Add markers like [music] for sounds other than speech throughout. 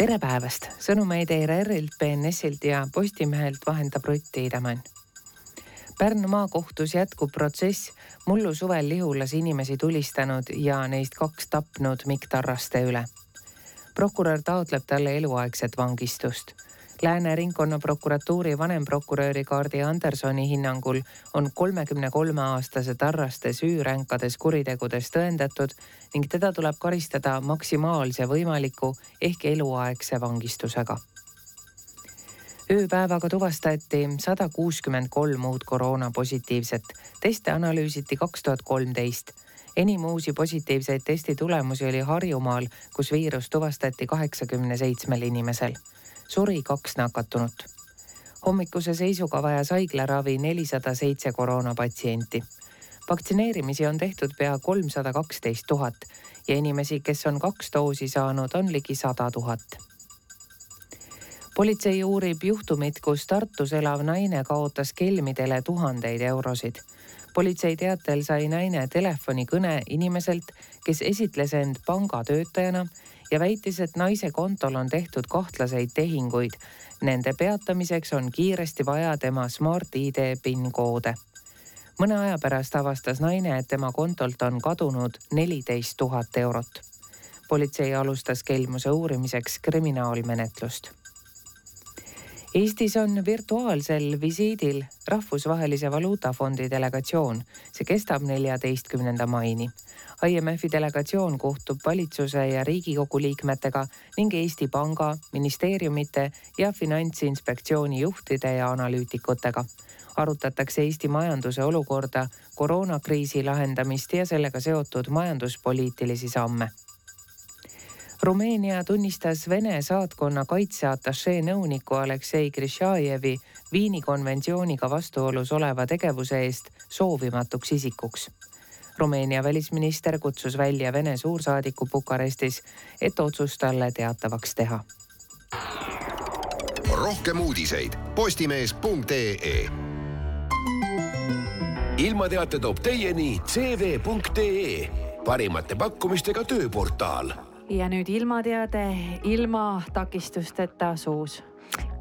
tere päevast, sõnumeid ERR-ilt, BNS-ilt ja Postimehelt vahendab Rutt Tiidemann. Pärnu maakohtus jätkub protsess mullu suvel Lihulas inimesi tulistanud ja neist kaks tapnud Mikk Tarraste üle. prokurör taotleb talle eluaegset vangistust Lääne ringkonnaprokuratuuri vanemprokuröri Kaardi Andersoni hinnangul on kolmekümne kolme aastase Tarraste süü ränkades kuritegudes tõendatud ning teda tuleb karistada maksimaalse võimaliku ehk eluaegse vangistusega. ööpäevaga tuvastati sada kuuskümmend kolm uut koroonapositiivset, teste analüüsiti kaks tuhat kolmteist. Enim uusi positiivseid testi tulemusi oli Harjumaal, kus viirus tuvastati kaheksakümne seitsmel inimesel suri kaks nakatunut. hommikuse seisuga vajas haiglaravi nelisada seitse koroonapatsienti. vaktsineerimisi on tehtud pea kolmsada kaksteist tuhat ja inimesi, kes on kaks doosi saanud, on ligi sada tuhat politsei uurib juhtumit, kus Tartus elav naine kaotas kelmidele tuhandeid eurosid. politsei teatel sai naine telefonikõne inimeselt, kes esitles end pangatöötajana ja väitis, et naise kontol on tehtud kahtlaseid tehinguid. Nende peatamiseks on kiiresti vaja tema Smart-ID PIN koode. mõne aja pärast avastas naine, et tema kontolt on kadunud neliteist tuhat eurot. politsei alustas kelmuse uurimiseks kriminaalmenetlust Eestis on virtuaalsel visiidil Rahvusvahelise Valuutafondi delegatsioon. see kestab neljateistkümnenda maini. IMF-i delegatsioon kohtub valitsuse ja Riigikogu liikmetega ning Eesti Panga, ministeeriumite ja Finantsinspektsiooni juhtide ja analüütikutega. arutatakse Eesti majanduse olukorda, koroonakriisi lahendamist ja sellega seotud majanduspoliitilisi samme Rumeenia tunnistas Vene saatkonna kaitseatašee nõuniku Aleksei Grishajevi Viini konventsiooniga vastuolus oleva tegevuse eest soovimatuks isikuks. Rumeenia välisminister kutsus välja Vene suursaadiku Bukarestis, et otsus talle teatavaks teha. rohkem uudiseid postimees.ee ilmateate toob teieni CV.ee parimate pakkumistega tööportaal. Ja nüüd ilmateade ilma takistusteta suus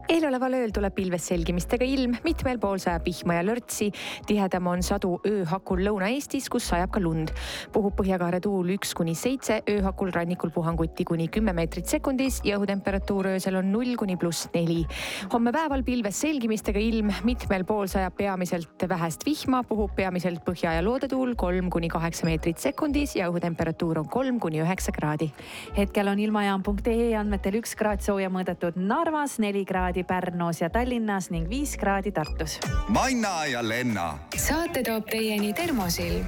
eeloleval ööl tuleb pilves selgimistega ilm, mitmel pool sajab vihma ja lörtsi. tihedam on sadu ööhakul Lõuna-Eestis, kus sajab ka lund. puhub põhjakaare tuul üks kuni seitse, ööhakul rannikul puhanguti kuni kümme meetrit sekundis ja õhutemperatuur öösel on null kuni pluss neli. homme päeval pilves selgimistega ilm, mitmel pool sajab peamiselt vähest vihma, puhub peamiselt põhja ja loodetuul kolm kuni kaheksa meetrit sekundis ja õhutemperatuur on kolm kuni üheksa kraadi. hetkel on ilmajaam.ee andmetel üks kraad sooja mõõdetud Narvas, neli kraadi kraadi Pärnus ja Tallinnas ning viis kraadi Tartus. Manna ja Lenna. saate toob teieni Termosilm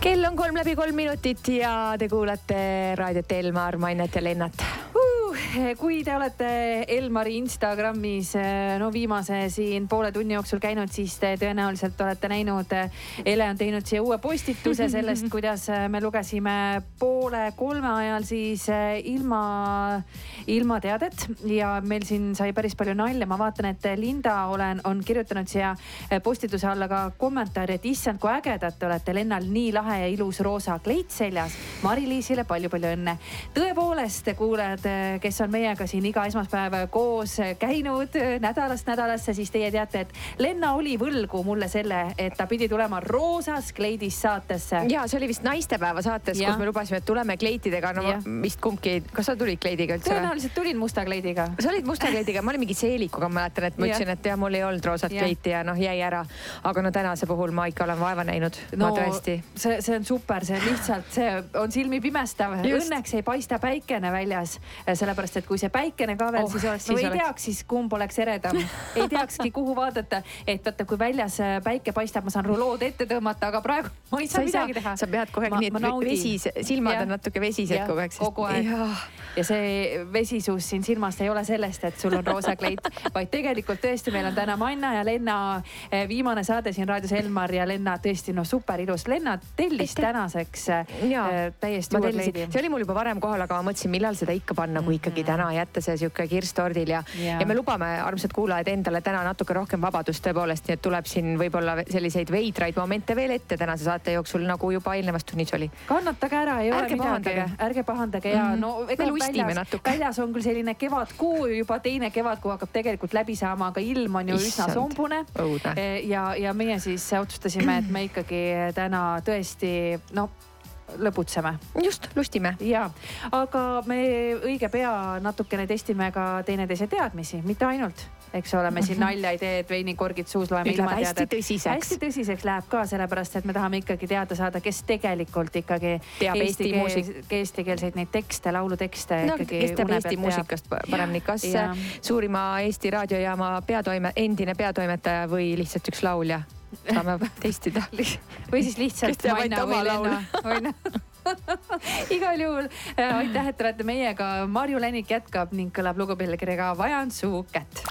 kell on kolm läbi kolm minutit ja te kuulate raadiot Elmar, Mainet ja Lennart [laughs] kui te olete Elmari Instagramis eh, no viimase siin poole tunni jooksul käinud, siis te tõenäoliselt olete näinud. Eh, Ele on teinud siia uue postituse sellest, [laughs] kuidas eh, me lugesime poole kolme ajal siis ilma, ilmateadet ja meil siin sai päris palju nalja. ma vaatan, et Linda olen, on kirjutanud siia postituse alla ka kommentaari, et issand, kui ägedad te olete, Lennal nii lahe ja ilus roosa kleit seljas. Mari-Liisile palju-palju õnne. tõepoolest, kuulajad, kes on meiega siin iga esmaspäev koos käinud nädalast nädalasse, siis teie teate, et Lenna oli võlgu mulle selle, et ta pidi tulema roosas kleidis saatesse. ja see oli vist naistepäeva saates, kus me lubasime, et tuleme kleitidega, no ja. vist kumbki, kas sa tulid kleidiga üldse? tõenäoliselt tulin musta kleidiga. sa olid musta kleidiga, ma olin mingi seelikuga, ma mäletan, et ma ütlesin, et jah, mul ei olnud roosat ja. kleiti ja noh, jäi ära. aga no tänase puhul ma ikka olen vaeva näinud no,, ma tõesti. see, see on super, see lihtsalt, see on silmi pimestav. Õnneks ei paista päikene väljas, sellepärast et kui see päikene ka veel oh, siis oleks, no ei oleks. teaks siis kumb oleks eredam ei teakski, kuhu vaadata. et vaata, kui väljas äh, päike paistab, ma saan rulood ette tõmmata, aga praegu [laughs] ma ei saa sa midagi teha. sa pead kogu aeg nii, et vesis, silmad ja. on natuke vesised kogu aeg. kogu aeg. ja see vesisus siin silmast ei ole sellest, et sul on roosa kleit, vaid tegelikult tõesti, meil on täna Manna ja Lenna äh, viimane saade siin raadios Elmar ja Lenna tõesti no super ilus. Lenna tellis Aitäh. tänaseks ja, äh, täiesti uue kleidi. see oli mul juba varem kohal, aga ma mõtlesin, millal seda ikka panna, kui ikka kuidagi täna jätta see sihuke kirss tordil ja, Jaa. ja me lubame, armsad kuulajad, endale täna natuke rohkem vabadust tõepoolest, nii et tuleb siin võib-olla selliseid veidraid momente veel ette tänase saate jooksul, nagu juba eelnevas tunnis oli. kannatage ära, ei Ärge ole midagi, ärge pahandage ja Mhm. mm no ega väljas, väljas on küll selline kevadkuu, juba teine kevadkuu hakkab tegelikult läbi saama, aga ilm on ju Issand, üsna sombune. ja, ja meie siis otsustasime, et me ikkagi täna tõesti no lõbutseme just, lustime. ja, aga me õige pea natukene testime ka teineteise teadmisi, mitte ainult, eks ole, me siin [laughs] nalja ei tee, et veinikorgid suus loeme läheb ilmateadet. hästi tõsiseks. hästi tõsiseks läheb ka, sellepärast et me tahame ikkagi teada saada, kes tegelikult ikkagi Teab Eesti keel- muusik- eestikeelseid neid tekste, laulutekste no kes teab Eesti muusikast pa- paremini, kas Jaa. suurima Eesti raadiojaama peatoime, endine peatoimetaja või lihtsalt üks laulja? Saame testida. või siis lihtsalt ainult või. Lenna. Maina. [laughs] igal juhul äh, aitäh, et olete meiega. Marju Länik jätkab ning kõlab lugu pealkirjaga Vajan su kätt.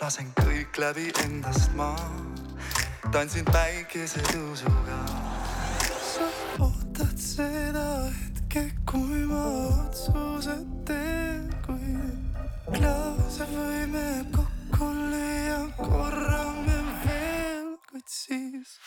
lasen kõik läbi endast ma, tantsin päikesetõusuga. sa ootad seda hetke, kui ma otsused teen, kui klaase võime kokku lüüa korra me veel, kuid siis.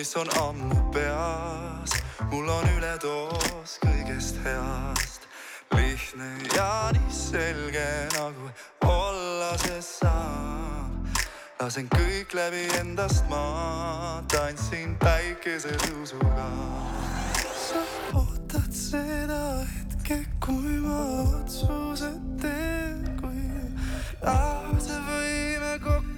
mis on ammu peas. mul on üledoos kõigest heast, lihtne ja nii selge nagu olla see saab. lasen kõik läbi endast ma, tantsin päikesetõusuga. sa ootad seda hetke, kui ma otsuse teen, kui tahad, võime kokku.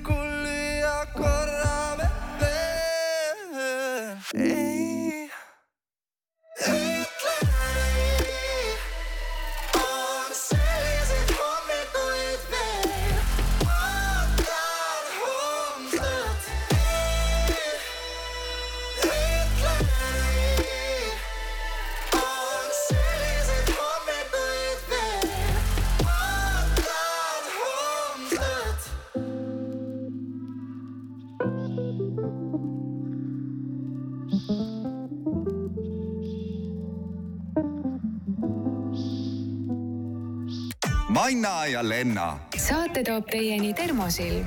ja Lenna. saate toob teieni Termosilm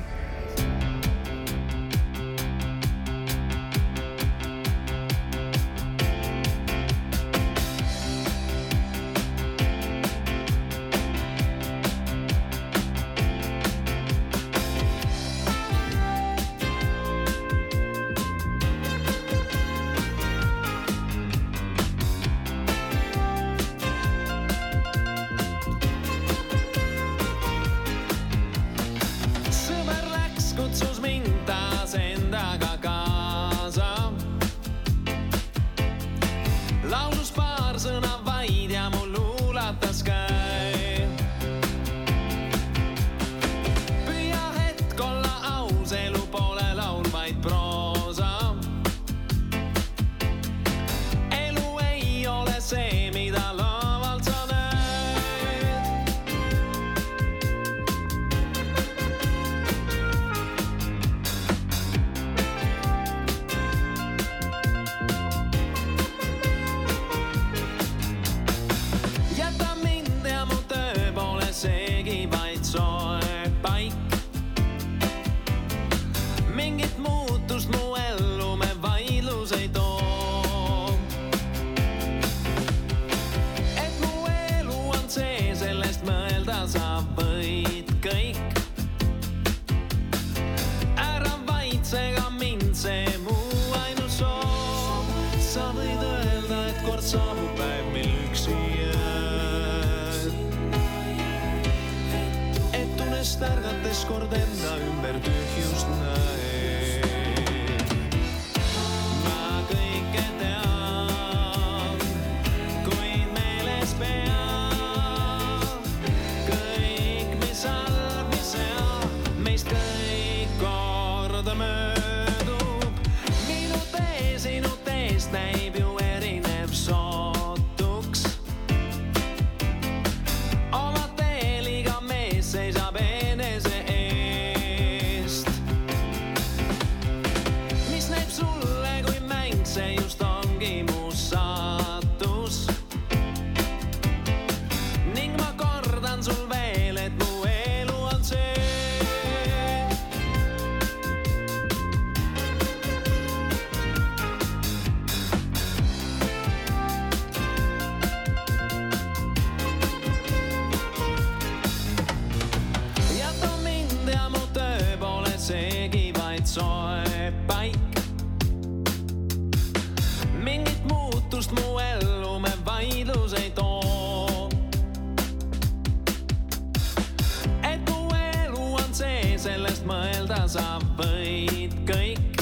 sa võid kõik.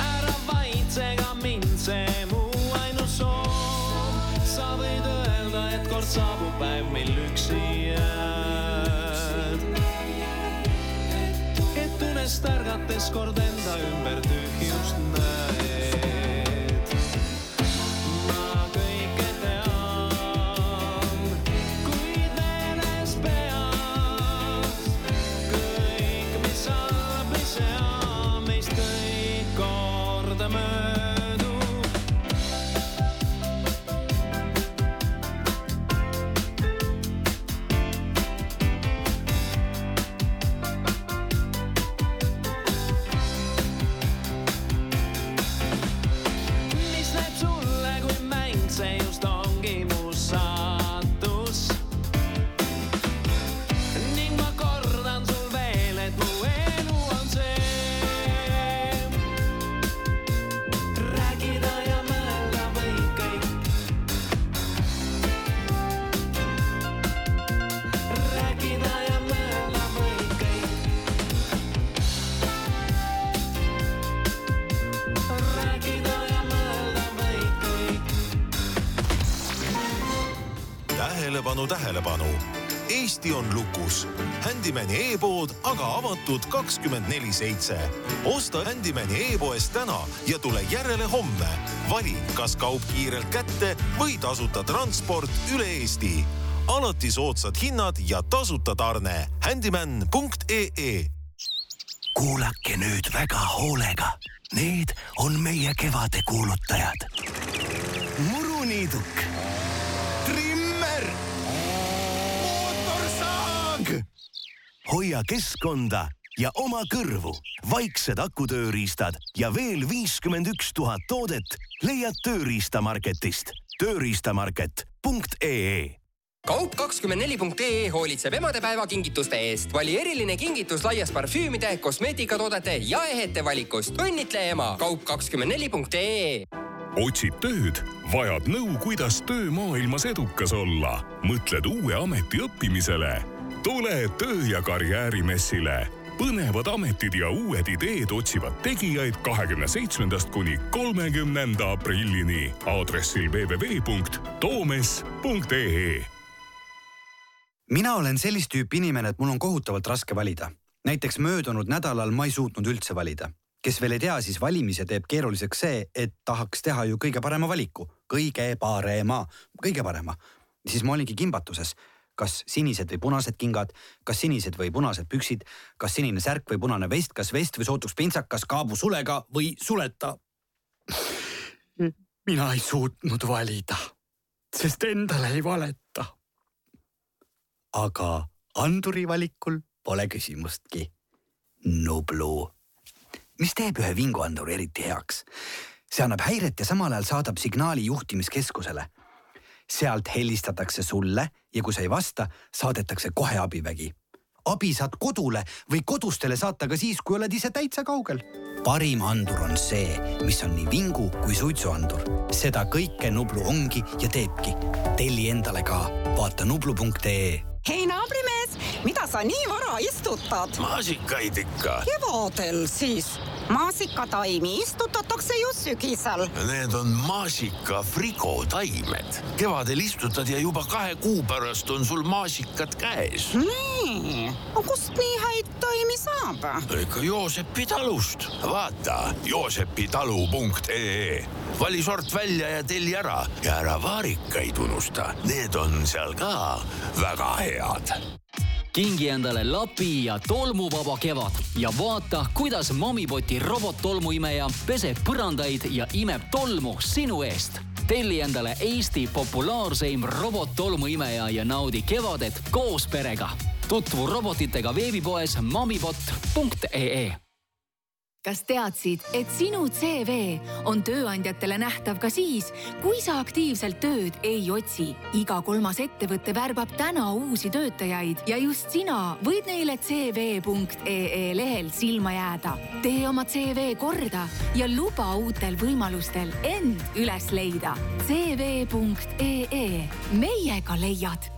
ära vaidse ka mind, see mu ainus soov. sa võid öelda, et kord saabub päev, mil üksi jääd. et unest ärgates kord enda ümber tühjust Handymani e-pood aga avatud kakskümmend neli seitse. osta Handymani e-poest täna ja tule järele homme. vali, kas kaup kiirelt kätte või tasuta transport üle Eesti. alati soodsad hinnad ja tasuta tarne. Handyman.ee kuulake nüüd väga hoolega. Need on meie kevade kuulutajad. muruniiduk, hoia keskkonda ja oma kõrvu. vaiksed akutööriistad ja veel viiskümmend üks tuhat toodet leiad Tööriistamarketist. tööriistamarket.ee kaup24.ee hoolitseb emadepäeva kingituste eest. vali eriline kingitus laias parfüümide, kosmeetikatoodete ja ehete valikust. õnnitle ema. kaup24.ee otsid tööd, vajad nõu, kuidas töömaailmas edukas olla, mõtled uue ameti õppimisele. Tule töö- ja karjäärimessile. põnevad ametid ja uued ideed otsivad tegijaid kahekümne seitsmendast kuni kolmekümnenda aprillini aadressil www.toomes.ee mina olen sellist tüüpi inimene, et mul on kohutavalt raske valida. näiteks möödunud nädalal ma ei suutnud üldse valida. kes veel ei tea, siis valimise teeb keeruliseks see, et tahaks teha ju kõige parema valiku, kõige parema, kõige parema. siis ma olingi kimbatuses, kas sinised või punased kingad, kas sinised või punased püksid, kas sinine särk või punane vest, kas vest või sootuks pintsakas kaabusulega või suleta. mina ei suutnud valida, sest endale ei valeta aga anduri valikul pole küsimustki. Nublu, mis teeb ühe vinguanduri eriti heaks? see annab häiret ja samal ajal saadab signaali juhtimiskeskusele. Sealt helistatakse sulle ja kui sa ei vasta, saadetakse kohe abivägi. abi saad kodule või kodustele saata ka siis, kui oled ise täitsa kaugel. parim andur on see, mis on nii vingu kui suitsuandur. seda kõike Nublu ongi ja teebki. telli endale ka, vaata nublu.ee hei naabrimees, mida sa nii vara istutad? maasikaid ikka. kevadel siis. maasikataimi istutatakse ju sügisel. Need on maasika frigotaimed. kevadel istutad ja juba kahe kuu pärast on sul maasikad käes. nii, kust nii häid taimi saab? ikka Joosepi talust. vaata joosepitalu.ee, vali sort välja ja telli ära ja ära vaarikaid unusta, need on seal ka väga head kingi endale lapi ja tolmuvaba kevad ja vaata, kuidas Momipoti robottolmuimeja peseb põrandaid ja imeb tolmu sinu eest. Telli endale Eesti populaarseim robottolmuimeja ja naudi kevadet koos perega. tutvu robotitega veebipoes momipott.ee kas teadsid, et sinu CV on tööandjatele nähtav ka siis, kui sa aktiivselt tööd ei otsi? iga kolmas ettevõte värbab täna uusi töötajaid ja just sina võid neile CV.ee lehel silma jääda. tee oma CV korda ja luba uutel võimalustel end üles leida. CV.ee, meiega leiad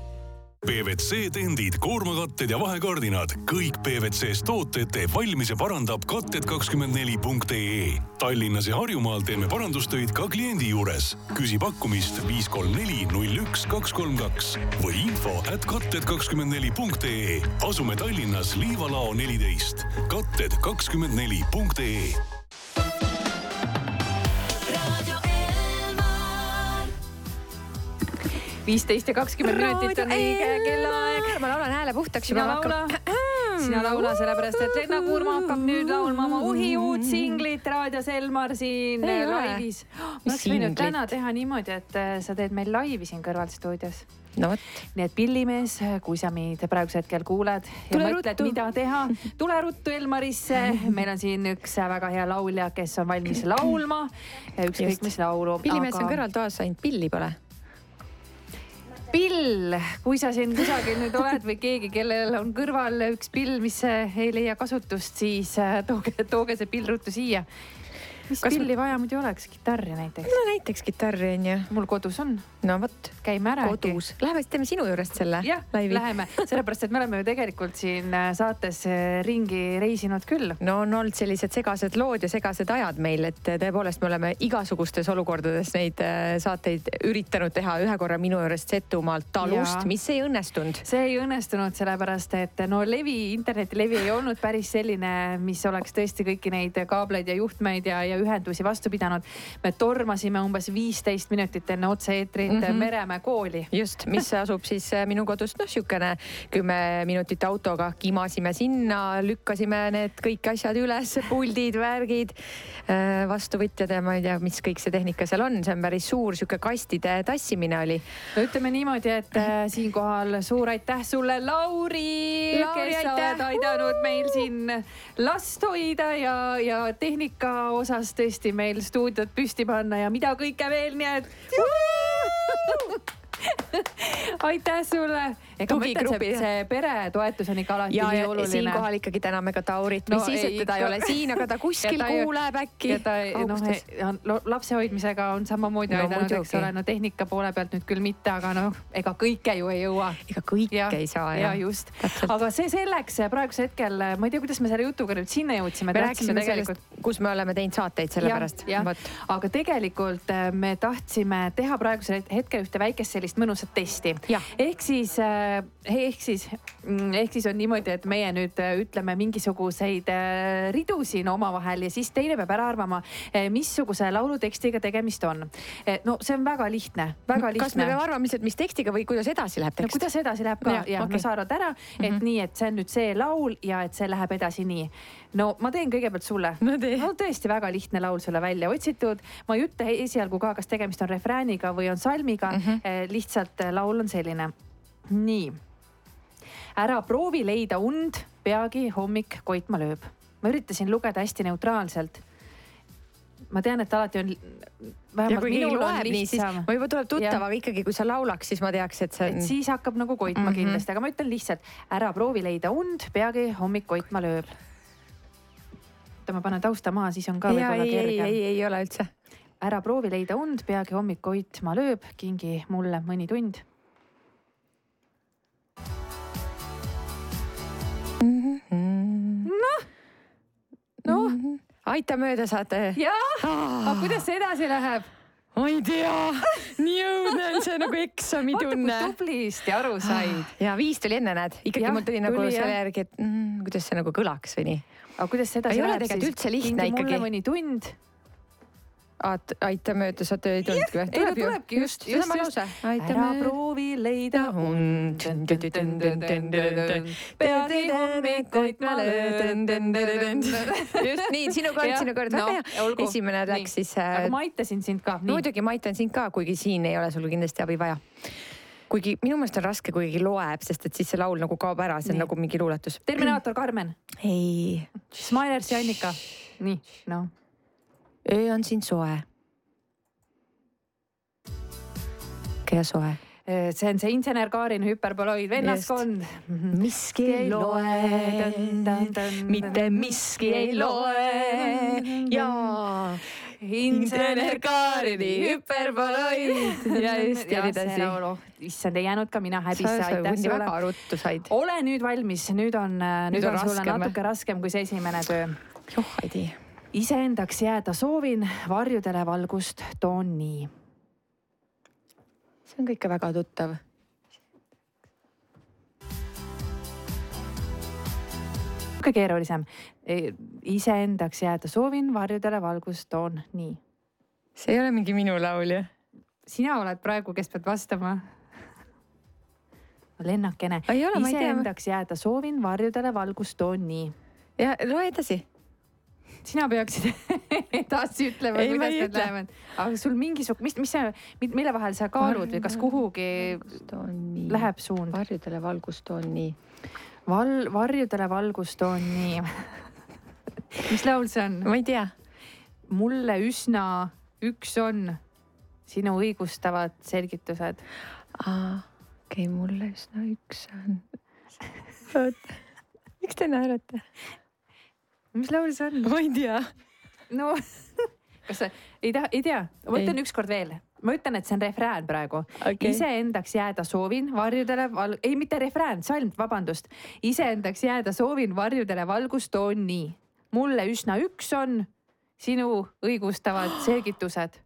PVC tendid, koormakatted ja vahekardinad, kõik PVC-st tooted teeb valmis ja parandab katted24.ee. Tallinnas ja Harjumaal teeme parandustöid ka kliendi juures. küsi pakkumist viis kolm neli null üks kaks kolm kaks või info at katted24.ee. asume Tallinnas Liivalao neliteist, katted24.ee viisteist ja kakskümmend minutit on õige kellaaeg. ma laulan hääle puhtaks sina juba laula hakkab-. sina laula sellepärast, et Lenna Kurma hakkab nüüd laulma oma uhi uut singlit raadios Elmar siin laivis. Mis oleks võinud täna teha niimoodi, et äh, sa teed meil laivi siin kõrval stuudios. no vot. nii et pillimees, kui sa meid praegusel hetkel kuuled ja Tule mõtled, mida teha, tule ruttu Elmarisse. meil on siin üks väga hea laulja, kes on valmis laulma. ükskõik mis laulu. pillimees on kõrvaltoas, ainult pilli pole. pill, kui sa siin kusagil nüüd oled või keegi, kellel on kõrval üks pill, mis ei leia kasutust, siis äh, tooge, tooge see pill ruttu siia. Mis Kas pilli vaja muidu oleks, kitarri näiteks? no näiteks kitarri on ju. mul kodus on. no vot. käime ära kodus. Läheme siis teeme sinu juurest selle jah, laivi. läheme, sellepärast et me oleme ju tegelikult siin äh, saates äh, ringi reisinud küll. no on olnud sellised segased lood ja segased ajad meil, et tõepoolest me oleme igasugustes olukordades neid äh, saateid üritanud teha. ühe korra minu juurest Setumaalt talust mis ei õnnestunud. see ei õnnestunud, sellepärast et no levi, internetilevi ei olnud päris selline, mis oleks tõesti kõiki neid kaableid ja juhtmeid ja, ja ühendusi vastu pidanud. me tormasime umbes viisteist minutit enne otse-eetrit mm Mhm. -hmm. Meremäe kooli. just, mis asub siis äh, minu kodust noh, sihukene kümme minutit autoga, kimasime sinna, lükkasime need kõik asjad üles, puldid, värgid, vastuvõtjad ja ma ei tea, mis kõik see tehnika seal on, see on päris suur sihuke kastide tassimine oli. no ütleme niimoodi, et äh, siinkohal suur aitäh sulle, Lauri, Lauri, kes sa oled aidanud meil siin last hoida ja, ja tehnika osas tõesti meil stuudiot püsti panna ja mida kõike veel, nii et. [laughs] aitäh sulle. ega ma ütlen, see, see peretoetus on ikka alati ja, nii ja oluline. siinkohal ikkagi täname ka Taurit, mis No siis, et teda ei ole siin, aga ta kuskil [laughs] Ja ta kuuleb äkki ja ta noh lapse hoidmisega on samamoodi No aidanud, eks ole, no tehnika poole pealt nüüd küll mitte, aga noh, ega kõike ju ei jõua. ega kõike ei saa ja jah. just, aga see selleks, praegusel hetkel ma ei tea, kuidas me selle jutuga nüüd sinna jõudsime. me rääkisime sellest, kus me oleme teinud saateid sellepärast. jah, aga tegelikult äh, me tahtsime teha praegusel hetkel ühte väikest sellist mõnusat testi. ehk siis, ehk siis, ehk siis on niimoodi, et meie nüüd äh, ütleme mingisuguseid äh, ridu siin omavahel ja siis teine peab ära arvama, missuguse laulutekstiga tegemist on. no see on väga lihtne, väga lihtne. kas me peame arvama lihtsalt, mis tekstiga või kuidas edasi läheb no tekst? kuidas edasi läheb ka ja, ja okei. no sa arvad ära, et mm -hmm. nii, et see on nüüd see laul ja et see läheb edasi nii. No ma teen kõigepealt sulle. no no tõesti väga lihtne laul sulle välja otsitud. ma ei ütle esialgu ka, kas tegemist on refrääniga või on salmiga mm. -hmm. lihtsalt eh, laul on selline. nii. ära proovi leida und, peagi hommik koitma lööb. ma üritasin lugeda hästi neutraalselt. ma tean, et alati on. loeb nii, siis lihtsam. ma juba tuleb tuttav, aga ikkagi, kui sa laulaks, siis ma teaks, et see on. siis hakkab nagu koitma mm. -hmm. kindlasti, aga ma ütlen lihtsalt ära proovi leida und, peagi hommik koitma lööb. oota, ma panen tausta maha, siis on ka ja võib-olla ei, ei, kergem. ei, ei ole üldse. ära proovi leida und, peagi hommik koitma lööb, kingi mulle mõni tund. noh, noh. aita mööda saate. jah, aga kuidas see edasi läheb? ma ei tea, nii õudne on see nagu eksamitunne. vaata, kui tublisti aru said. ja viis tuli enne, näed, ikkagi Jah, mul tuli nagu tuli, jah. selle järgi, et mm, kuidas see nagu kõlaks või nii. Aga kuidas see edasi ei ole läheb tegelikult üldse lihtne ikkagi. mõni tund. aita mööda saate ei tulnudki või? ei no tulebki just, just, just ära proovi leida und. peagi hommik koitma lööb. just nii, sinu kord, sinu kord, väga hea. esimene läks siis. aga ma aitasin sind ka. muidugi ma aitan sind ka, kuigi siin ei ole sul kindlasti abi vaja kuigi minu meelest on raske, kui keegi loeb, sest et siis see laul nagu kaob ära, see on Nii. nagu mingi luuletus. Terminaator Karmen. ei. Smilers ja Annika. nii, noh. öö on siin soe. ja soe. see on see insener Kaarin hüperboloid vennaskond. miski ei loe, mitte miski ei loe ja insenerkaardi hüperboloid. [laughs] Ja just, ja nii edasi. oh, issand, ei jäänud ka mina häbisse, aitäh sulle. väga ruttu said. ole nüüd valmis, nüüd on, nüüd Nüüd on on sulle natuke raskem kui see esimene töö. joh, ei tea. iseendaks jääda soovin, varjudele valgust toon nii. see on ka ikka väga tuttav. Natuke keerulisem. iseendaks jääda soovin, varjudele valgust toon nii. see ei ole mingi minu laul ju. sina oled praegu, kes pead vastama. lennakene. Iseendaks jääda soovin, varjudele valgust toon nii. ja loe edasi. sina peaksid [laughs] edasi ütlema, kuidas need lähevad. aga sul mingisugune, mis, mis see, mille vahel sa kaalud või kas kuhugi läheb suund? varjudele valgust toon nii. Val-, varjudele valgust toon nii. mis laul see on? ma ei tea. mulle üsna üks on sinu õigustavad selgitused. okei okay,, mulle üsna üks on. oota, miks te naerate? mis laul see on? ma ei tea. no [laughs] kas sa ei taha, ei tea, ma ütlen ükskord veel ma ütlen, et see on refrään praegu Okei. iseendaks jääda soovin, varjudele val-, ei mitte refrään, salm, vabandust. iseendaks jääda soovin, varjudele valgust toon nii. mulle üsna üks on sinu õigustavad [gasps] selgitused.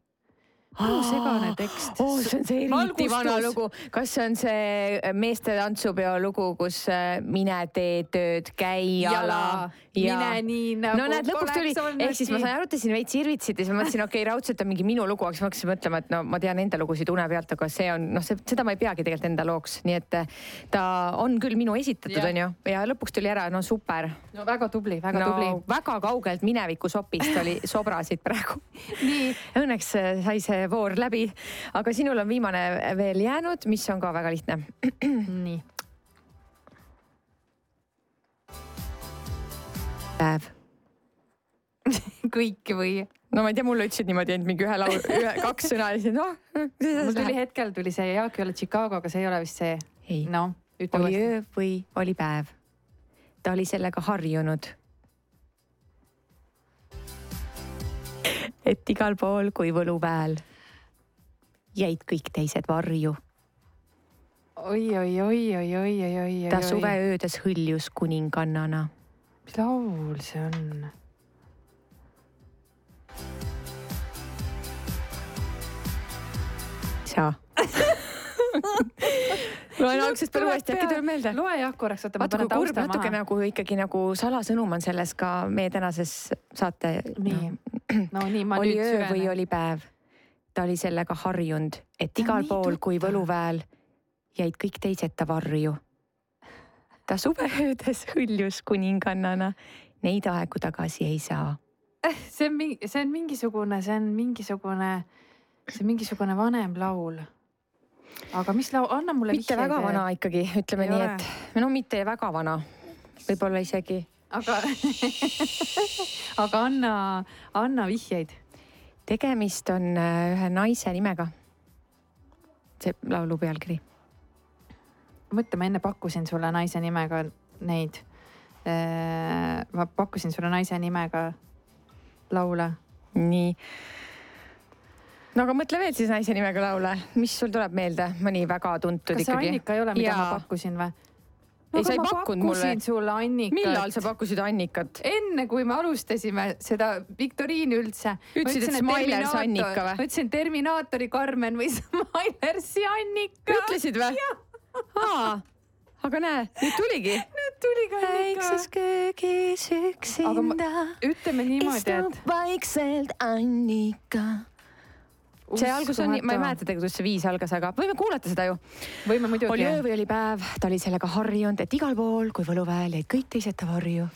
no segane tekst [gasps] oh,. see on see eriti vana lugu. kas see on see meeste tantsupeo lugu, kus äh, mine tee tööd, käi jala, Jala, mine nii, nagu no näed, lõpuks tuli ehk siis ma sain aru, et te siin veits irvitsite, siis ma mõtlesin, okei okay,, raudselt on mingi minu lugu, aga siis ma hakkasin mõtlema, et no ma tean enda lugusid une pealt, aga see on noh, see, seda ma ei peagi tegelikult enda looks, nii et äh, ta on küll minu esitatud, onju, ja lõpuks tuli ära, no super. no väga tubli, väga no tubli. väga kaugelt mineviku sopist oli [laughs] sobrasid praegu. nii. Õnneks äh, sai see voor läbi, aga sinul on viimane veel jäänud, mis on ka väga lihtne. nii. Päev. [laughs] kõik või? no ma ei tea, mulle ütlesid niimoodi ainult mingi ühe laulu, ühe, kaks sõna ja siis noh. mul tuli hetkel tuli see Jaak ei ole Chicago, aga see ei ole vist see. ei. ütle oli uuesti. öö või oli päev. ta oli sellega harjunud. et igal pool kui võluväel jäid kõik teised varju. oi, oi, oi, oi, oi, oi, oi, oi. ta suveöödes hõljus kuningannana. Mis laul see on? sa. loen algusest peale uuesti, äkki tuleb meelde. loe jah korraks, oota ma panen tausta natuke maha. nagu ikkagi nagu salasõnum on selles ka meie tänases saate. nii, [clears throat] no nii, ma oli nüüd öö või süvenen. oli päev. ta oli sellega harjunud, et igal nii pool kui võluväel jäid kõik teised ta varju. Ta suveöödes [laughs] hõljus kuningannana, neid aegu tagasi ei saa. see on mingi, see on mingisugune, see on mingisugune, see on mingisugune vanem laul. aga mis laul, anna mulle mitte väga vana ikkagi, ütleme Ei nii, et no mitte väga vana, võib-olla isegi aga, [laughs] aga anna, anna vihjeid. tegemist on äh, ühe naise nimega. see laulu pealkiri. mõtle, ma enne pakkusin sulle naise nimega neid. ma pakkusin sulle naise nimega laule. nii. no aga mõtle veel siis naise nimega laule, mis sul tuleb meelde, mõni väga tuntud kas see ikkagi? Annika ei ole, mida Jaa. ma pakkusin või? Ei, sa ei pakkunud mulle. pakkusin sulle Annikat. millal sa pakkusid Annikat? enne kui me alustasime seda viktoriini üldse. Ütlesid, et Smilers Annika või? ma ütlesin Terminaatori Karmen või [laughs] Smilersi Annika. ütlesid või? aa, aga näe, nüüd tuligi. nüüd tuli ka väikses köögis üksinda ütleme niimoodi, istub et vaikselt Annika. see algus on, ma ei mäleta tegelikult, kuidas see viis algas, aga võime kuulata seda ju. võime muidugi. oli öö või oli päev, ta oli sellega harjunud, et igal pool, kui võluväel jäid kõik teised ta varju.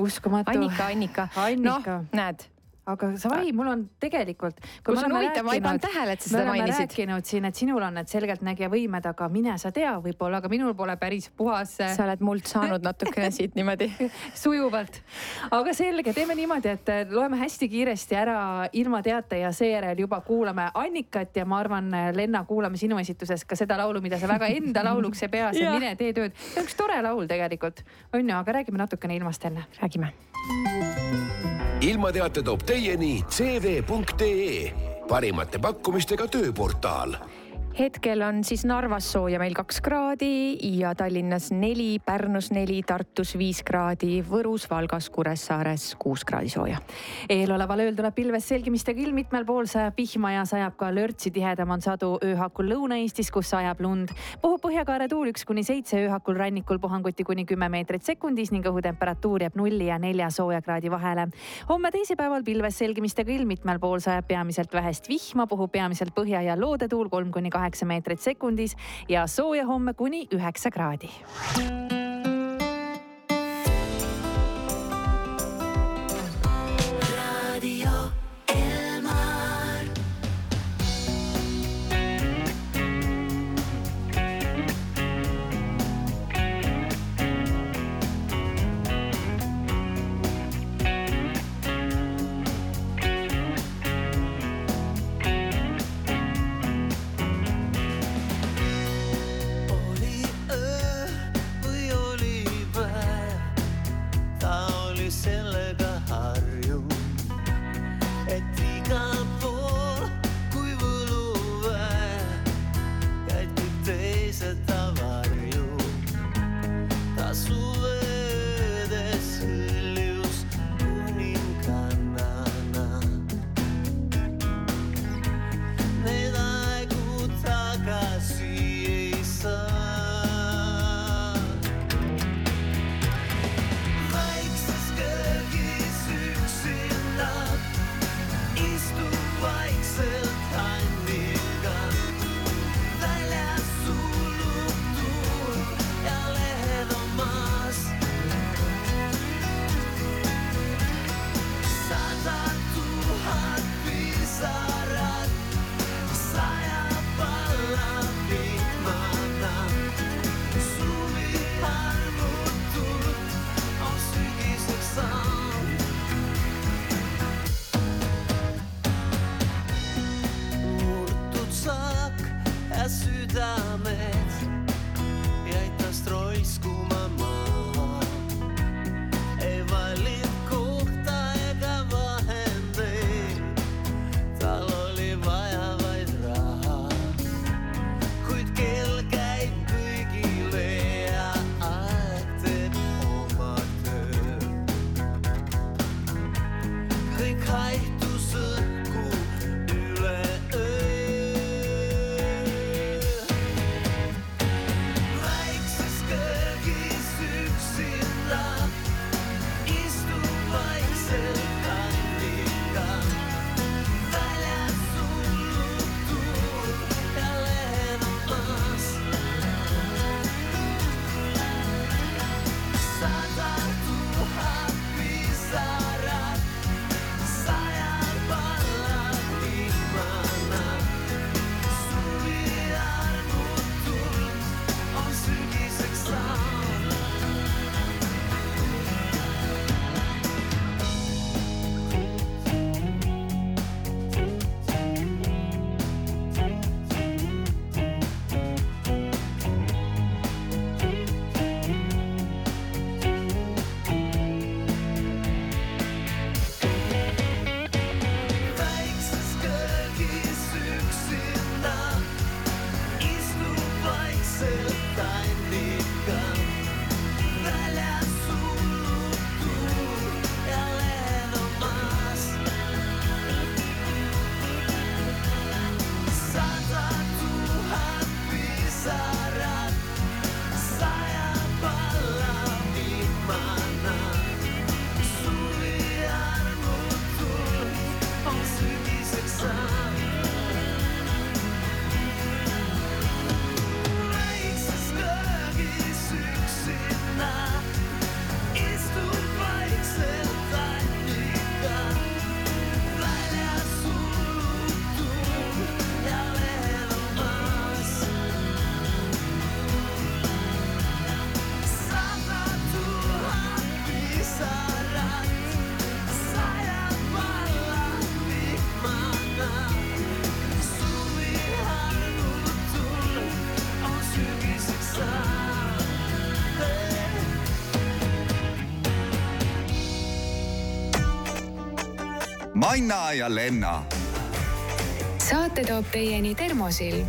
uskumatu. Annika, Annika. Annika. noh, näed, aga sai, mul on tegelikult. See on huvitav, ma ei pannud tähele, et sa seda mainisid. rääkinud siin, et sinul on need selgeltnägija võimed, aga mine sa tea, võib-olla, aga minul pole päris puhas äh, sa oled muld saanud natukene [laughs] siit niimoodi. sujuvalt. aga selge, teeme niimoodi, et äh, loeme hästi kiiresti ära ilma teate ja seejärel juba kuulame Annikat ja ma arvan, Lenna, kuulame sinu esituses ka seda laulu, mida sa väga enda lauluks ei pea, see. Mine tee tööd. see on üks tore laul tegelikult, on ju, aga räägime natukene ilmast enne. räägime. ilmateate toob teieni cv.ee parimate pakkumistega tööportaal hetkel on siis Narvas sooja meil kaks kraadi ja Tallinnas neli, Pärnus neli, Tartus viis kraadi, Võrus, Valgas, Kuressaares kuus kraadi sooja. eeloleval ööl tuleb pilves selgimistega ilm, mitmel pool sajab vihma ja sajab ka lörtsi, tihedam on sadu ööhakul Lõuna-Eestis, kus sajab lund. puhub põhjakaare tuul üks kuni seitse, ööhakul rannikul puhanguti kuni kümme meetrit sekundis ning õhutemperatuur jääb nulli ja nelja sooja kraadi vahele. homme teisipäeval pilves selgimistega ilm, mitmel pool sajab peamiselt vähest vihma, puhub peamiselt põhja ja loodetuul kolm kuni kaheksa meetrit sekundis ja sooja homme kuni üheksa kraadi. Manna ja Lenna. saate toob teieni Termosilm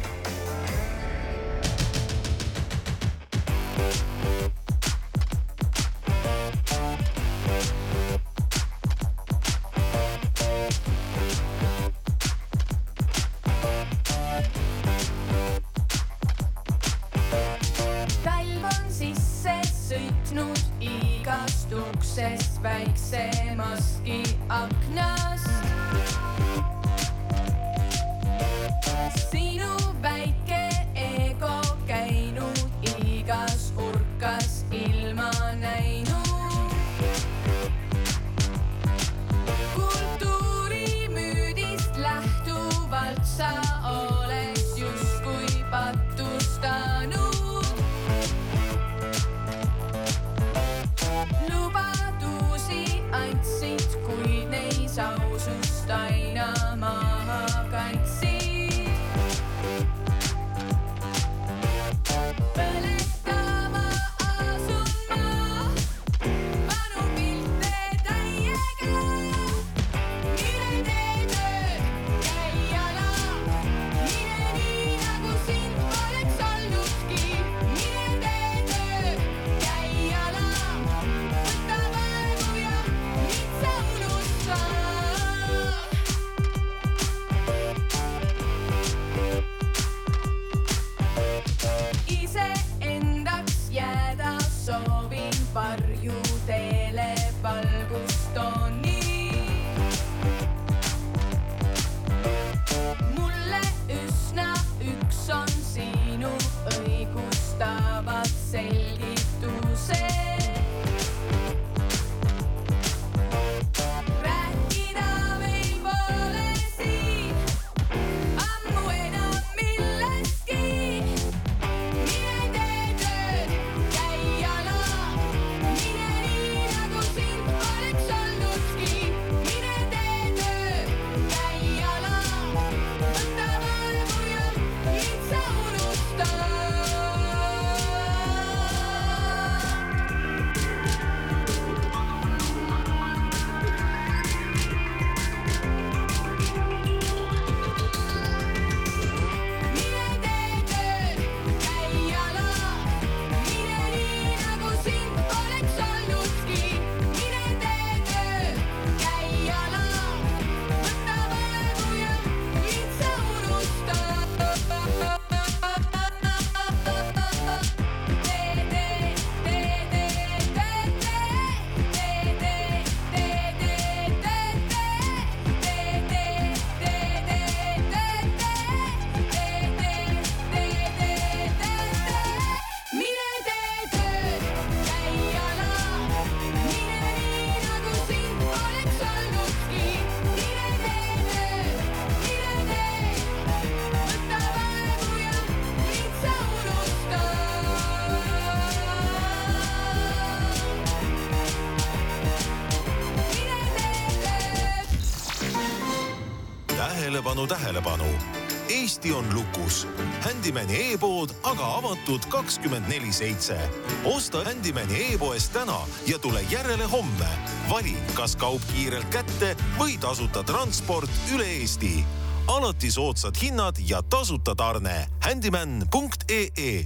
tähelepanu, tähelepanu Eesti on lukus. Handymani e-pood aga avatud kakskümmend neli seitse. osta Handymani e-poest täna ja tule järele homme. vali, kas kaup kiirelt kätte või tasuta transport üle Eesti. alati soodsad hinnad ja tasuta tarne. Handyman.ee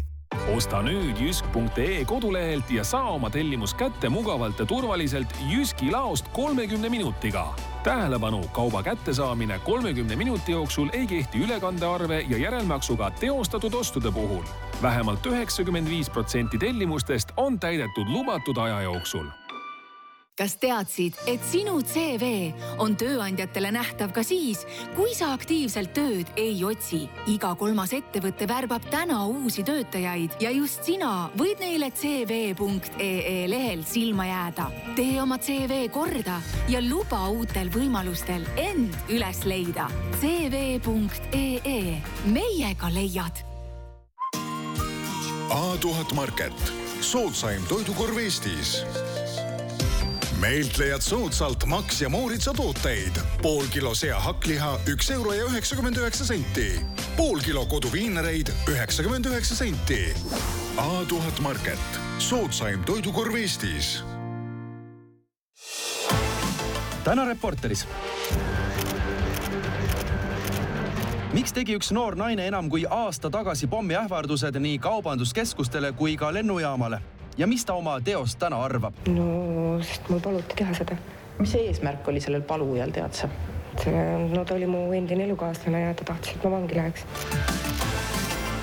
osta nüüd jysk.ee kodulehelt ja saa oma tellimus kätte mugavalt ja turvaliselt Jyski laost kolmekümne minutiga. Tähelepanu, kauba kättesaamine kolmekümne minuti jooksul ei kehti ülekandearve ja järelmaksuga teostatud ostude puhul. vähemalt üheksakümmend viis protsenti tellimustest on täidetud lubatud aja jooksul kas teadsid, et sinu CV on tööandjatele nähtav ka siis, kui sa aktiivselt tööd ei otsi? iga kolmas ettevõte värbab täna uusi töötajaid ja just sina võid neile CV.ee lehel silma jääda. tee oma CV korda ja luba uutel võimalustel end üles leida. CV.ee, meiega leiad A1000 Market, soodsaim toidukorv Eestis meilt leiad soodsalt Max ja Mooritsa tooteid. pool kilo sea hakkliha, üks euro ja üheksakümmend üheksa senti. pool kilo koduviinereid, üheksakümmend üheksa senti. A1000 Market, soodsaim toidukorv Eestis täna Reporteris miks tegi üks noor naine enam kui aasta tagasi pommiähvardused nii kaubanduskeskustele kui ka lennujaamale ja mis ta oma teost täna arvab? no sest mul paluti teha seda. mis see eesmärk oli sellel palujal, tead sa? no ta oli mu endine elukaaslane ja ta tahtis, et ma vangi läheks.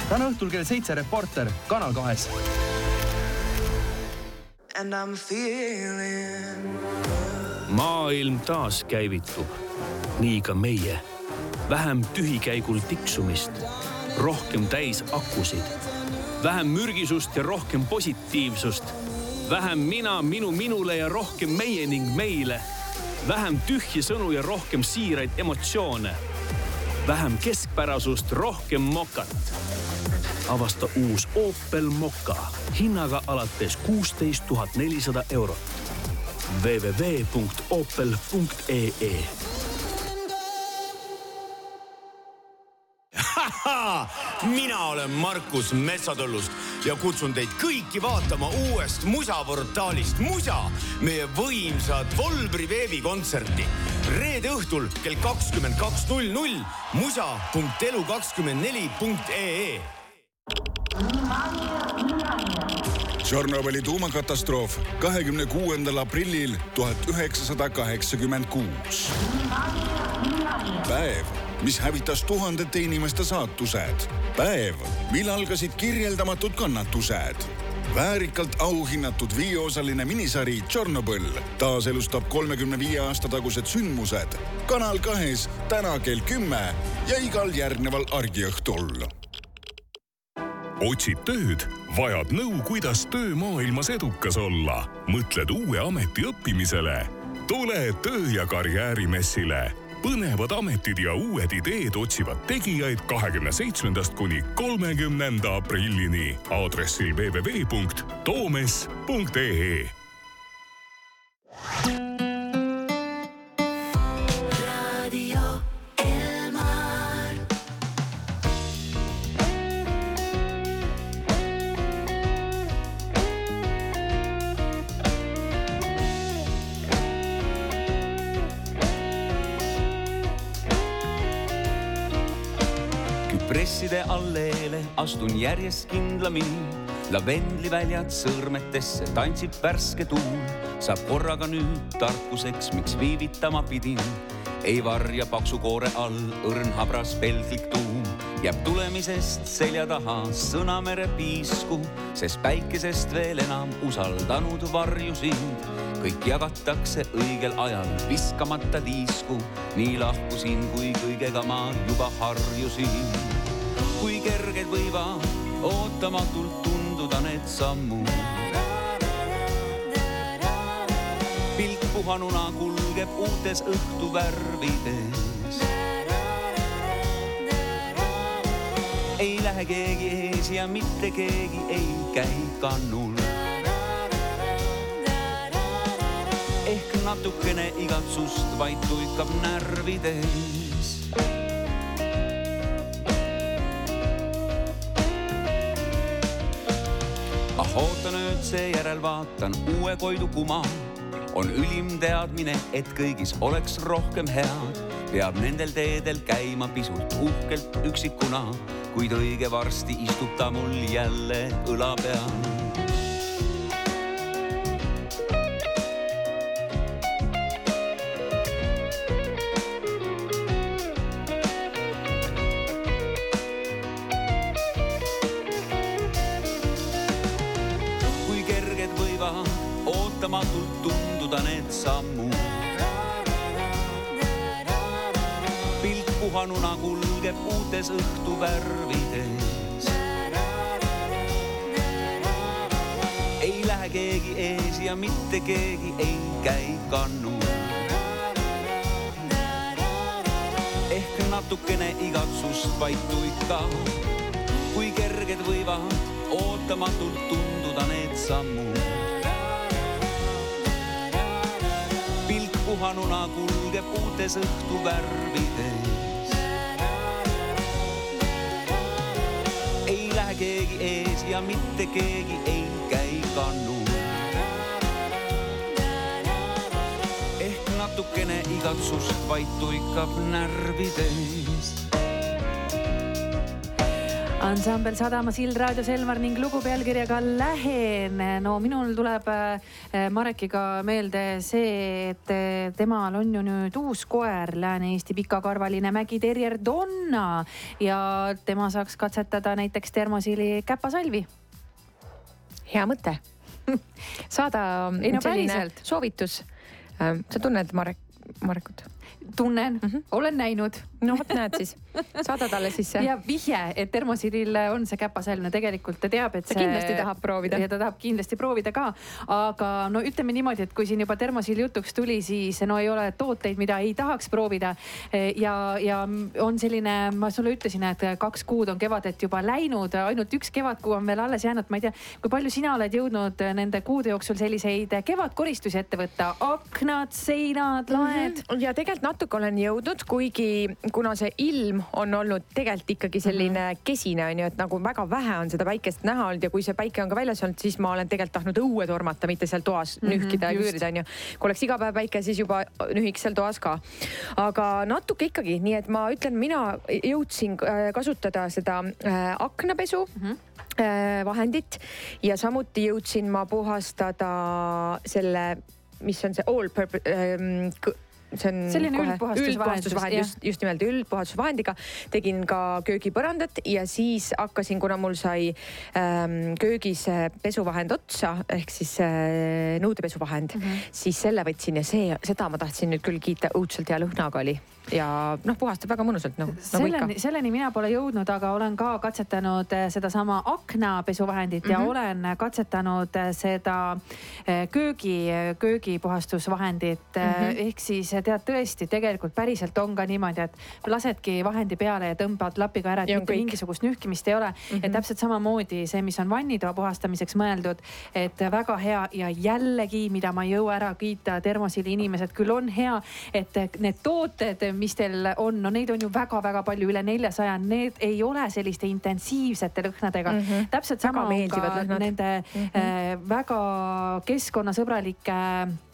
täna õhtul kell seitse Reporter Kanal kahes. Maailm taaskäivitub, nii ka meie. vähem tühikäigul tiksumist, rohkem täis akusid, vähem mürgisust ja rohkem positiivsust, vähem mina, minu, minule ja rohkem meie ning meile, vähem tühje sõnu ja rohkem siiraid emotsioone, vähem keskpärasust, rohkem mokat. avasta uus Opel Mokka hinnaga alates kuusteist tuhat nelisada eurot. www.opel.ee [laughs] mina olen Markus Metsatõllust ja kutsun teid kõiki vaatama uuest musaportaalist Musa, meie võimsat Volbri veebikontserti. reede õhtul kell kakskümmend kaks null null musa.elu24.ee Tšornobõli tuumakatastroof kahekümne kuuendal aprillil tuhat üheksasada kaheksakümmend kuus. päev, mis hävitas tuhandete inimeste saatused. päev, mil algasid kirjeldamatud kannatused. väärikalt auhinnatud viieosaline minisari Tšornobõl taaselustab kolmekümne viie aasta tagused sündmused Kanal kahes täna kell kümme ja igal järgneval argiõhtul otsid tööd, vajad nõu, kuidas töömaailmas edukas olla, mõtled uue ameti õppimisele. tule töö- ja karjäärimessile. Põnevad ametid ja uued ideed otsivad tegijaid kahekümne seitsmendast kuni kolmekümnenda aprillini. Aadressil www.toomes.ee küpresside alleele astun järjest kindlamini. lavendliväljad sõrmetesse tantsib värske tuul, saab korraga nüüd tarkuseks, miks viivitama pidin. ei varja paksu koore all õrn habras pelglik tuum, jääb tulemisest selja taha sõnamere piisku, sest päikesest veel enam usaldanud varju sind. kõik jagatakse õigel ajal, viskamata liisku, nii lahkusin, kui kõigega ma juba harjusin kui kerged võivad ootamatult tunduda need sammud. pilk puhanuna kulgeb uutes õhtuvärvides. ei lähe keegi ees ja mitte keegi ei käi kannul. ehk natukene igatsust vaid tuikab närvides ah oota nüüd seejärel vaatan uue Koidu kuma. on ülim teadmine, et kõigis oleks rohkem head, peab nendel teedel käima pisut uhkelt üksikuna, kuid õige varsti istub ta mul jälle õla peal kulgeb uutes õhtuvärvides. ei lähe keegi ees ja mitte keegi ei käi kannul. ehk natukene igatsust vaid tuikab, kui kerged võivad ootamatult tunduda need sammud. puhanuna kulgeb uutes õhtuvärvides. Lähe keegi ees ja mitte keegi ei käi kannul. ehk natukene igatsust vaid tuikab närvides ansambel Sadama sild raadios Elmar ning lugu pealkirjaga Lähen. no minul tuleb äh, Marekiga meelde see, et äh, temal on ju nüüd uus koer, Lääne-Eesti pikakarvaline mägiterjer Donna ja tema saaks katsetada näiteks termosiili käpasalvi. hea mõte [laughs] saada Ei no selline päriselt. soovitus. sa tunned Marek, Marekut? tunnen mm. -hmm. olen näinud. No vot näed siis, saada talle siis see. ja vihje, et termosiilil on see käpasalv, no tegelikult ta teab, et Ta see. kindlasti tahab proovida. ja ta tahab kindlasti proovida ka. aga no ütleme niimoodi, et kui siin juba termosiil jutuks tuli, siis no ei ole tooteid, mida ei tahaks proovida. ja, ja on selline, ma sulle ütlesin, et kaks kuud on kevadet juba läinud, ainult üks kevadkuu on veel alles jäänud. ma ei tea, kui palju sina oled jõudnud nende kuude jooksul selliseid kevadkoristusi ette võtta, aknad, seinad, laed mm. -hmm. ja tegelikult natuke olen jõudnud, kuigi kuna see ilm on olnud tegelikult ikkagi selline mm -hmm. kesine on ju, et nagu väga vähe on seda päikest näha olnud ja kui see päike on ka väljas olnud, siis ma olen tegelikult tahtnud õue tormata, mitte seal toas mm Mhm, -hmm, nühkida ja küürida on ju. kui oleks iga päev päike, siis juba nühiks seal toas ka. aga natuke ikkagi, nii et ma ütlen, mina jõudsin äh, kasutada seda äh, aknapesu mm. -hmm vahendit ja samuti jõudsin ma puhastada selle, mis on see all purpose ähm, see on Selline üldpuhastusvahend just, just nimelt üldpuhastusvahendiga. tegin ka köögipõrandat ja siis hakkasin, kuna mul sai ähm, köögis äh, pesuvahend otsa ehk siis äh, nõudepesuvahend mm. -hmm. siis selle võtsin ja see, seda ma tahtsin nüüd küll kiita, õudselt hea lõhnaga oli ja noh, puhastab väga mõnusalt noh, nagu ikka selleni, mina pole jõudnud, aga olen ka katsetanud eh, sedasama aknapesuvahendit mm -hmm. ja Mhm. olen katsetanud eh, seda eh, köögi, köögipuhastusvahendit mm. -hmm. ehk siis tead tõesti, tegelikult päriselt on ka niimoodi, et lasedki vahendi peale ja tõmbad lapiga ära, et Ja mitte kõik. mingisugust nühkimist ei ole mm. -hmm. Ja täpselt samamoodi see, mis on vannitoa puhastamiseks mõeldud, et väga hea ja jällegi, mida ma ei jõua ära kiita, termosiili inimesed küll on hea, et need tooted, mis teil on, no neid on ju väga-väga palju, üle neljasaja, need ei ole selliste intensiivsete lõhnadega mm. -hmm. täpselt sama on meeldivad ka lõhnad. nende mm. -hmm. väga keskkonnasõbralike äh,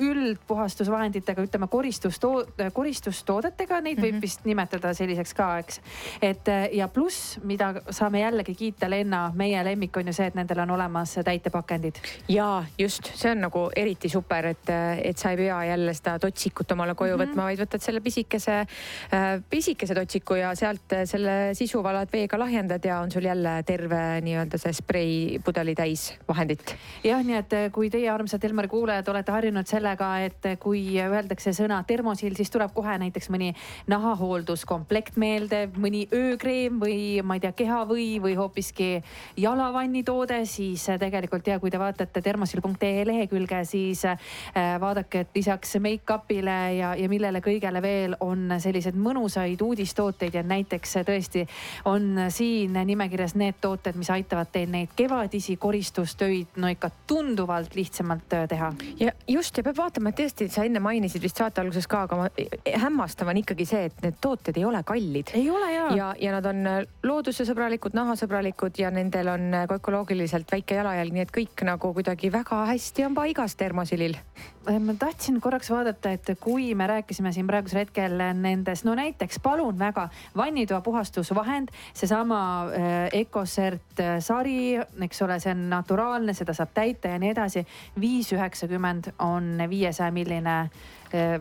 üldpuhastusvahenditega, ütleme koristustoo-, koristustoodetega, neid võib Mhm. vist nimetada selliseks ka, eks. et äh, ja pluss, mida saame jällegi kiita, Lenna, meie lemmik on ju see, et nendel on olemas täitepakendid. ja just, see on nagu eriti super, et, et sa ei pea jälle seda totsikut omale koju mm. -hmm. võtma, vaid võtad selle pisikese äh,, pisikese totsiku ja sealt äh, selle sisu valad veega lahjendad ja on sul jälle terve nii-öelda see spreipudeli täis vahendit. jah, nii et kui teie armsad Elmari kuulajad olete harjunud sellega, et kui öeldakse sõna termosiil, siis tuleb kohe näiteks mõni nahahoolduskomplekt meelde, mõni öökreem või ma ei tea, kehavõi või hoopiski jalavannitoode, siis tegelikult ja kui te vaatate termosil.ee lehekülge, siis eh, vaadake, et lisaks make-up'ile ja, ja millele kõigele veel on selliseid mõnusaid uudistooteid ja näiteks tõesti on siin nimekirjas need tooted, mis aitavad teil neid kevadisi koristustöid no ikka tunduvalt lihtsamalt äh, teha. ja just ja peab vaatama, et tõesti, sa enne mainisid vist saate alguses ka, aga ma hämmastav on ikkagi see, et need tooted ei ole kallid. ei ole jaa. ja, ja nad on loodusesõbralikud, nahasõbralikud ja nendel on ka ökoloogiliselt väike jalajälg, nii et kõik nagu kuidagi väga hästi on paigas termosilil. ma tahtsin korraks vaadata, et kui me rääkisime siin praegusel hetkel nendest, no näiteks palun väga, vannitoa puhastusvahend, seesama äh, Ecocert äh, sari, eks ole, see on naturaalne, seda saab täita ja nii edasi. viis üheksakümmend on viiesaja milline äh,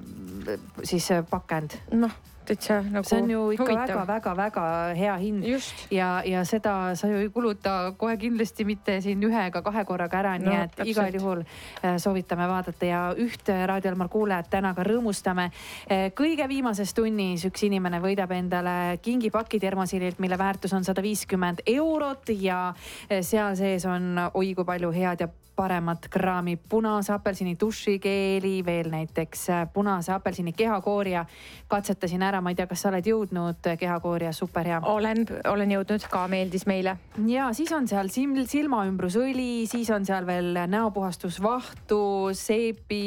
siis äh, pakend noh, täitsa nagu see on ju ikka väga-väga-väga hea hind. ja, ja seda sa ju ei kuluta kohe kindlasti mitte siin ühe ega kahe korraga ära, nii No, et täpselt. igal juhul äh, soovitame vaadata ja üht Raadio Elmar kuulajat täna ka rõõmustame. kõige viimases tunnis üks inimene võidab endale kingipaki termosiililt, mille väärtus on sada viiskümmend eurot ja äh, seal sees on oi kui palju head ja paremat kraami punase apelsini dušikeeli, veel näiteks äh, punase apelsini kehakoorija. katsetasin ära, ma ei tea, kas sa oled jõudnud äh, kehakoorija, super hea. olen, olen jõudnud ka, meeldis meile. ja siis on seal sil-, silmaümbrusõli, siis on seal veel näopuhastusvahtu, seepi,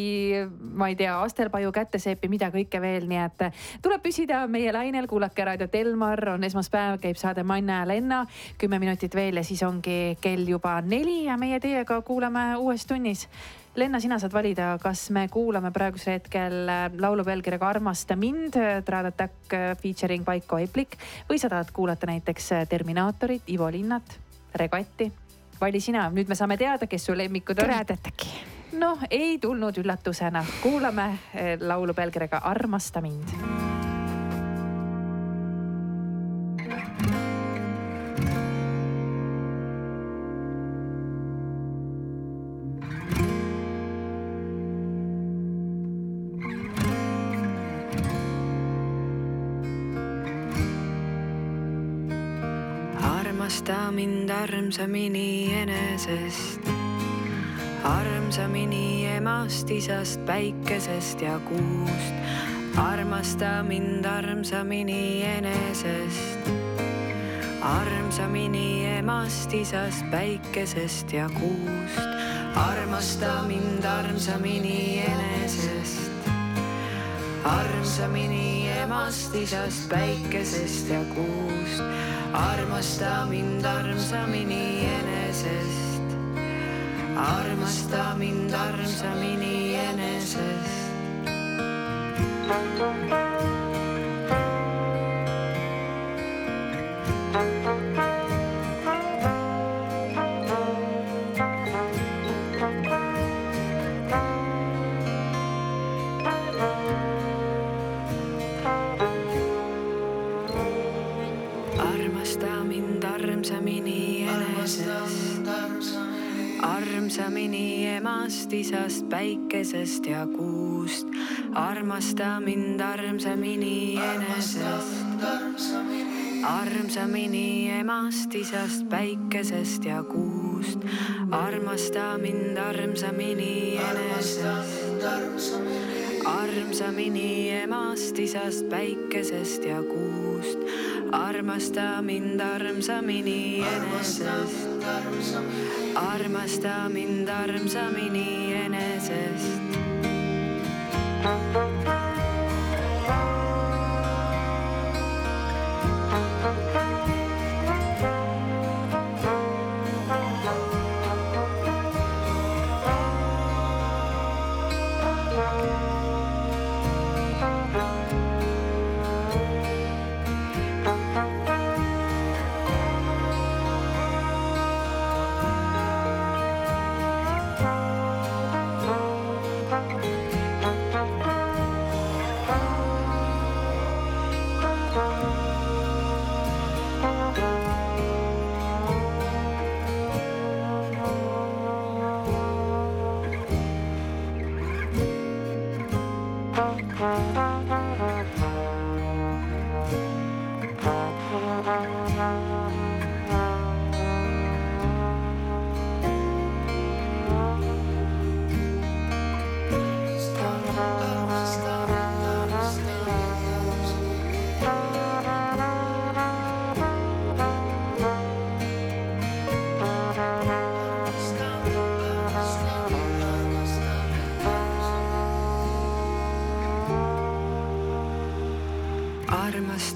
ma ei tea, astelpaju käteseepi, mida kõike veel, nii et äh, tuleb püsida meie lainel, kuulake raadiot Elmar, on esmaspäev, käib saade Manna ja Lenna. kümme minutit veel ja siis ongi kell juba neli ja meie teiega kuulame uues tunnis Lenna, sina saad valida, kas me kuulame praegusel hetkel äh, laulu pealkirjaga Armasta mind, Trad Attack äh, featuring Vaiko Eplik või sa tahad kuulata näiteks äh, Terminaatorit, Ivo Linnat, Regatti. vali sina, nüüd me saame teada, kes su lemmikud on. Trad Attacki. noh, ei tulnud üllatusena, kuulame äh, laulu pealkirjaga Armasta mind mind armsamini enesest, armsamini emast, isast, päikesest ja kuust. armasta mind armsamini enesest, armsamini emast, isast, päikesest ja kuust. armasta mind armsamini enesest, armsamini emast, isast, päikesest ja kuust armasta mind armsamini enesest, armasta mind armsamini enesest. emast, isast, päikesest ja kuust. armasta mind armsamini enesest, armsamini emast, isast, päikesest ja kuust. armasta mind armsamini enesest, armsamini emast, isast, päikesest ja kuust armasta mind armsamini enesest, armasta mind armsamini enesest.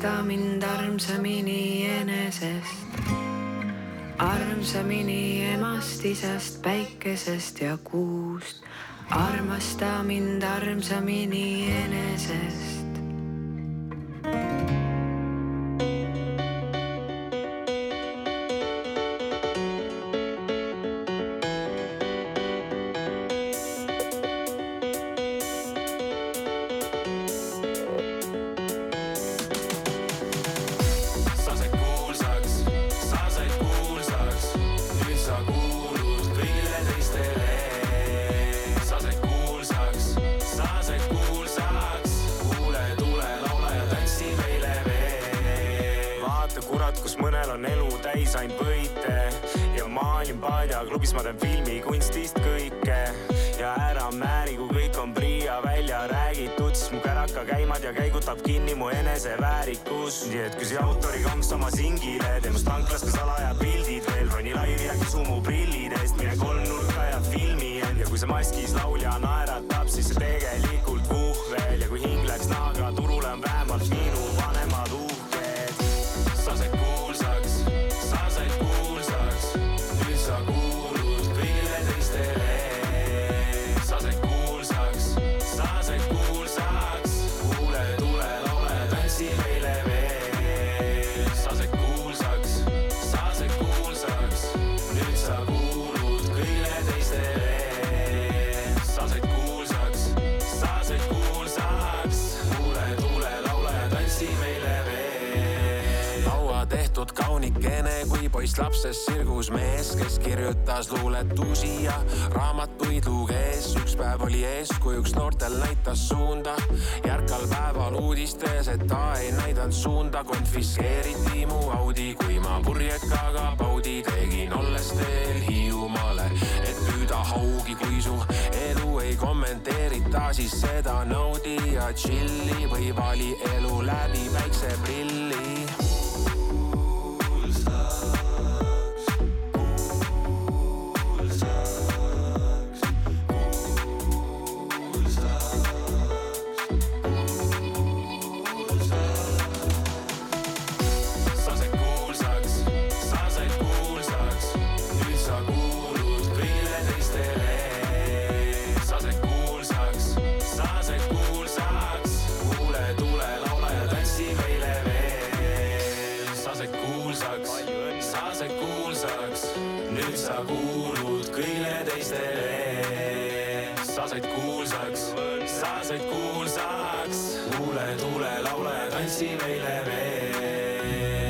Armasta mind armsamini enesest, armsamini emast, isast, päikesest ja kuust. armasta mind armsamini enesest. Laivi ja kisu mu prillid eest, mine kolmnurka ja filmi end ja kui see maskis laulja naeratab, lapikene kui poiss lapsest sirgus mees, kes kirjutas luuletusi ja raamatuid luges. üks päev oli eeskujuks, noortel näitas suunda. järkal päeval uudistes, et ta ei näidanud suunda, konfiskeeriti mu Audi, kui ma purjekaga paudi tegin, olles teel Hiiumaale, et püüda haugi, kui su elu ei kommenteerita, siis seda naudi ja tšilli või vali elu läbi päikseprilli tuule, tuule, laule, tantsi meile veel.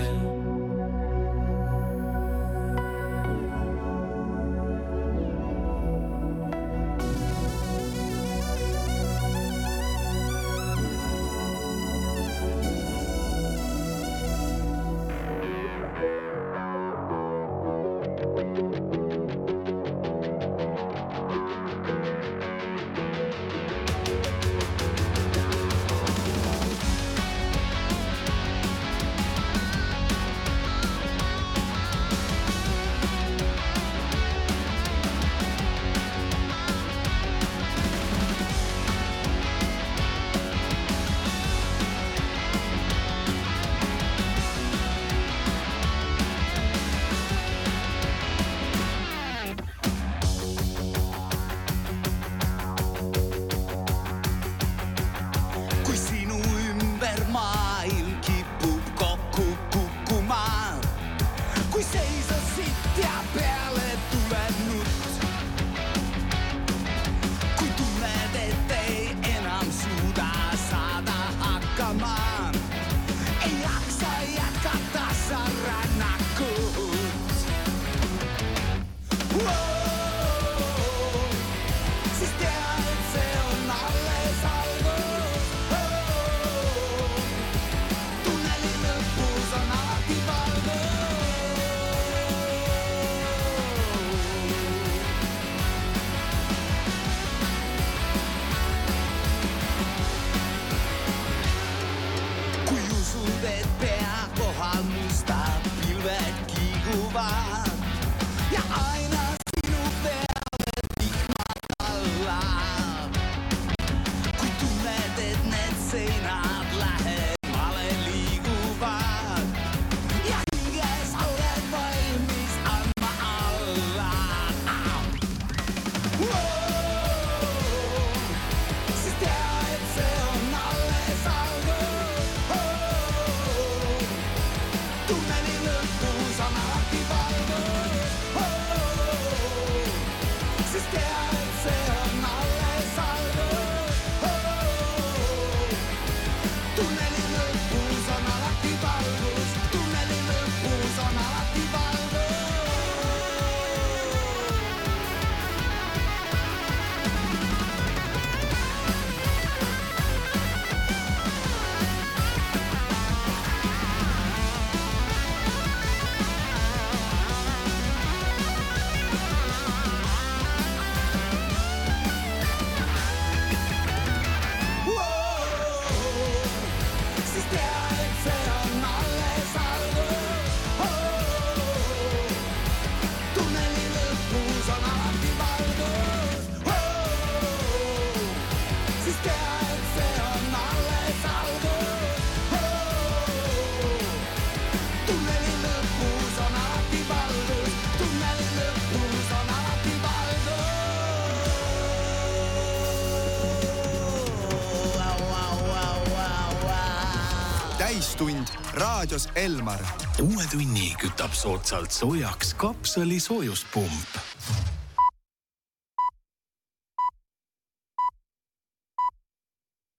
raadios Elmar. uue tunni kütab soodsalt soojaks kapsali soojuspump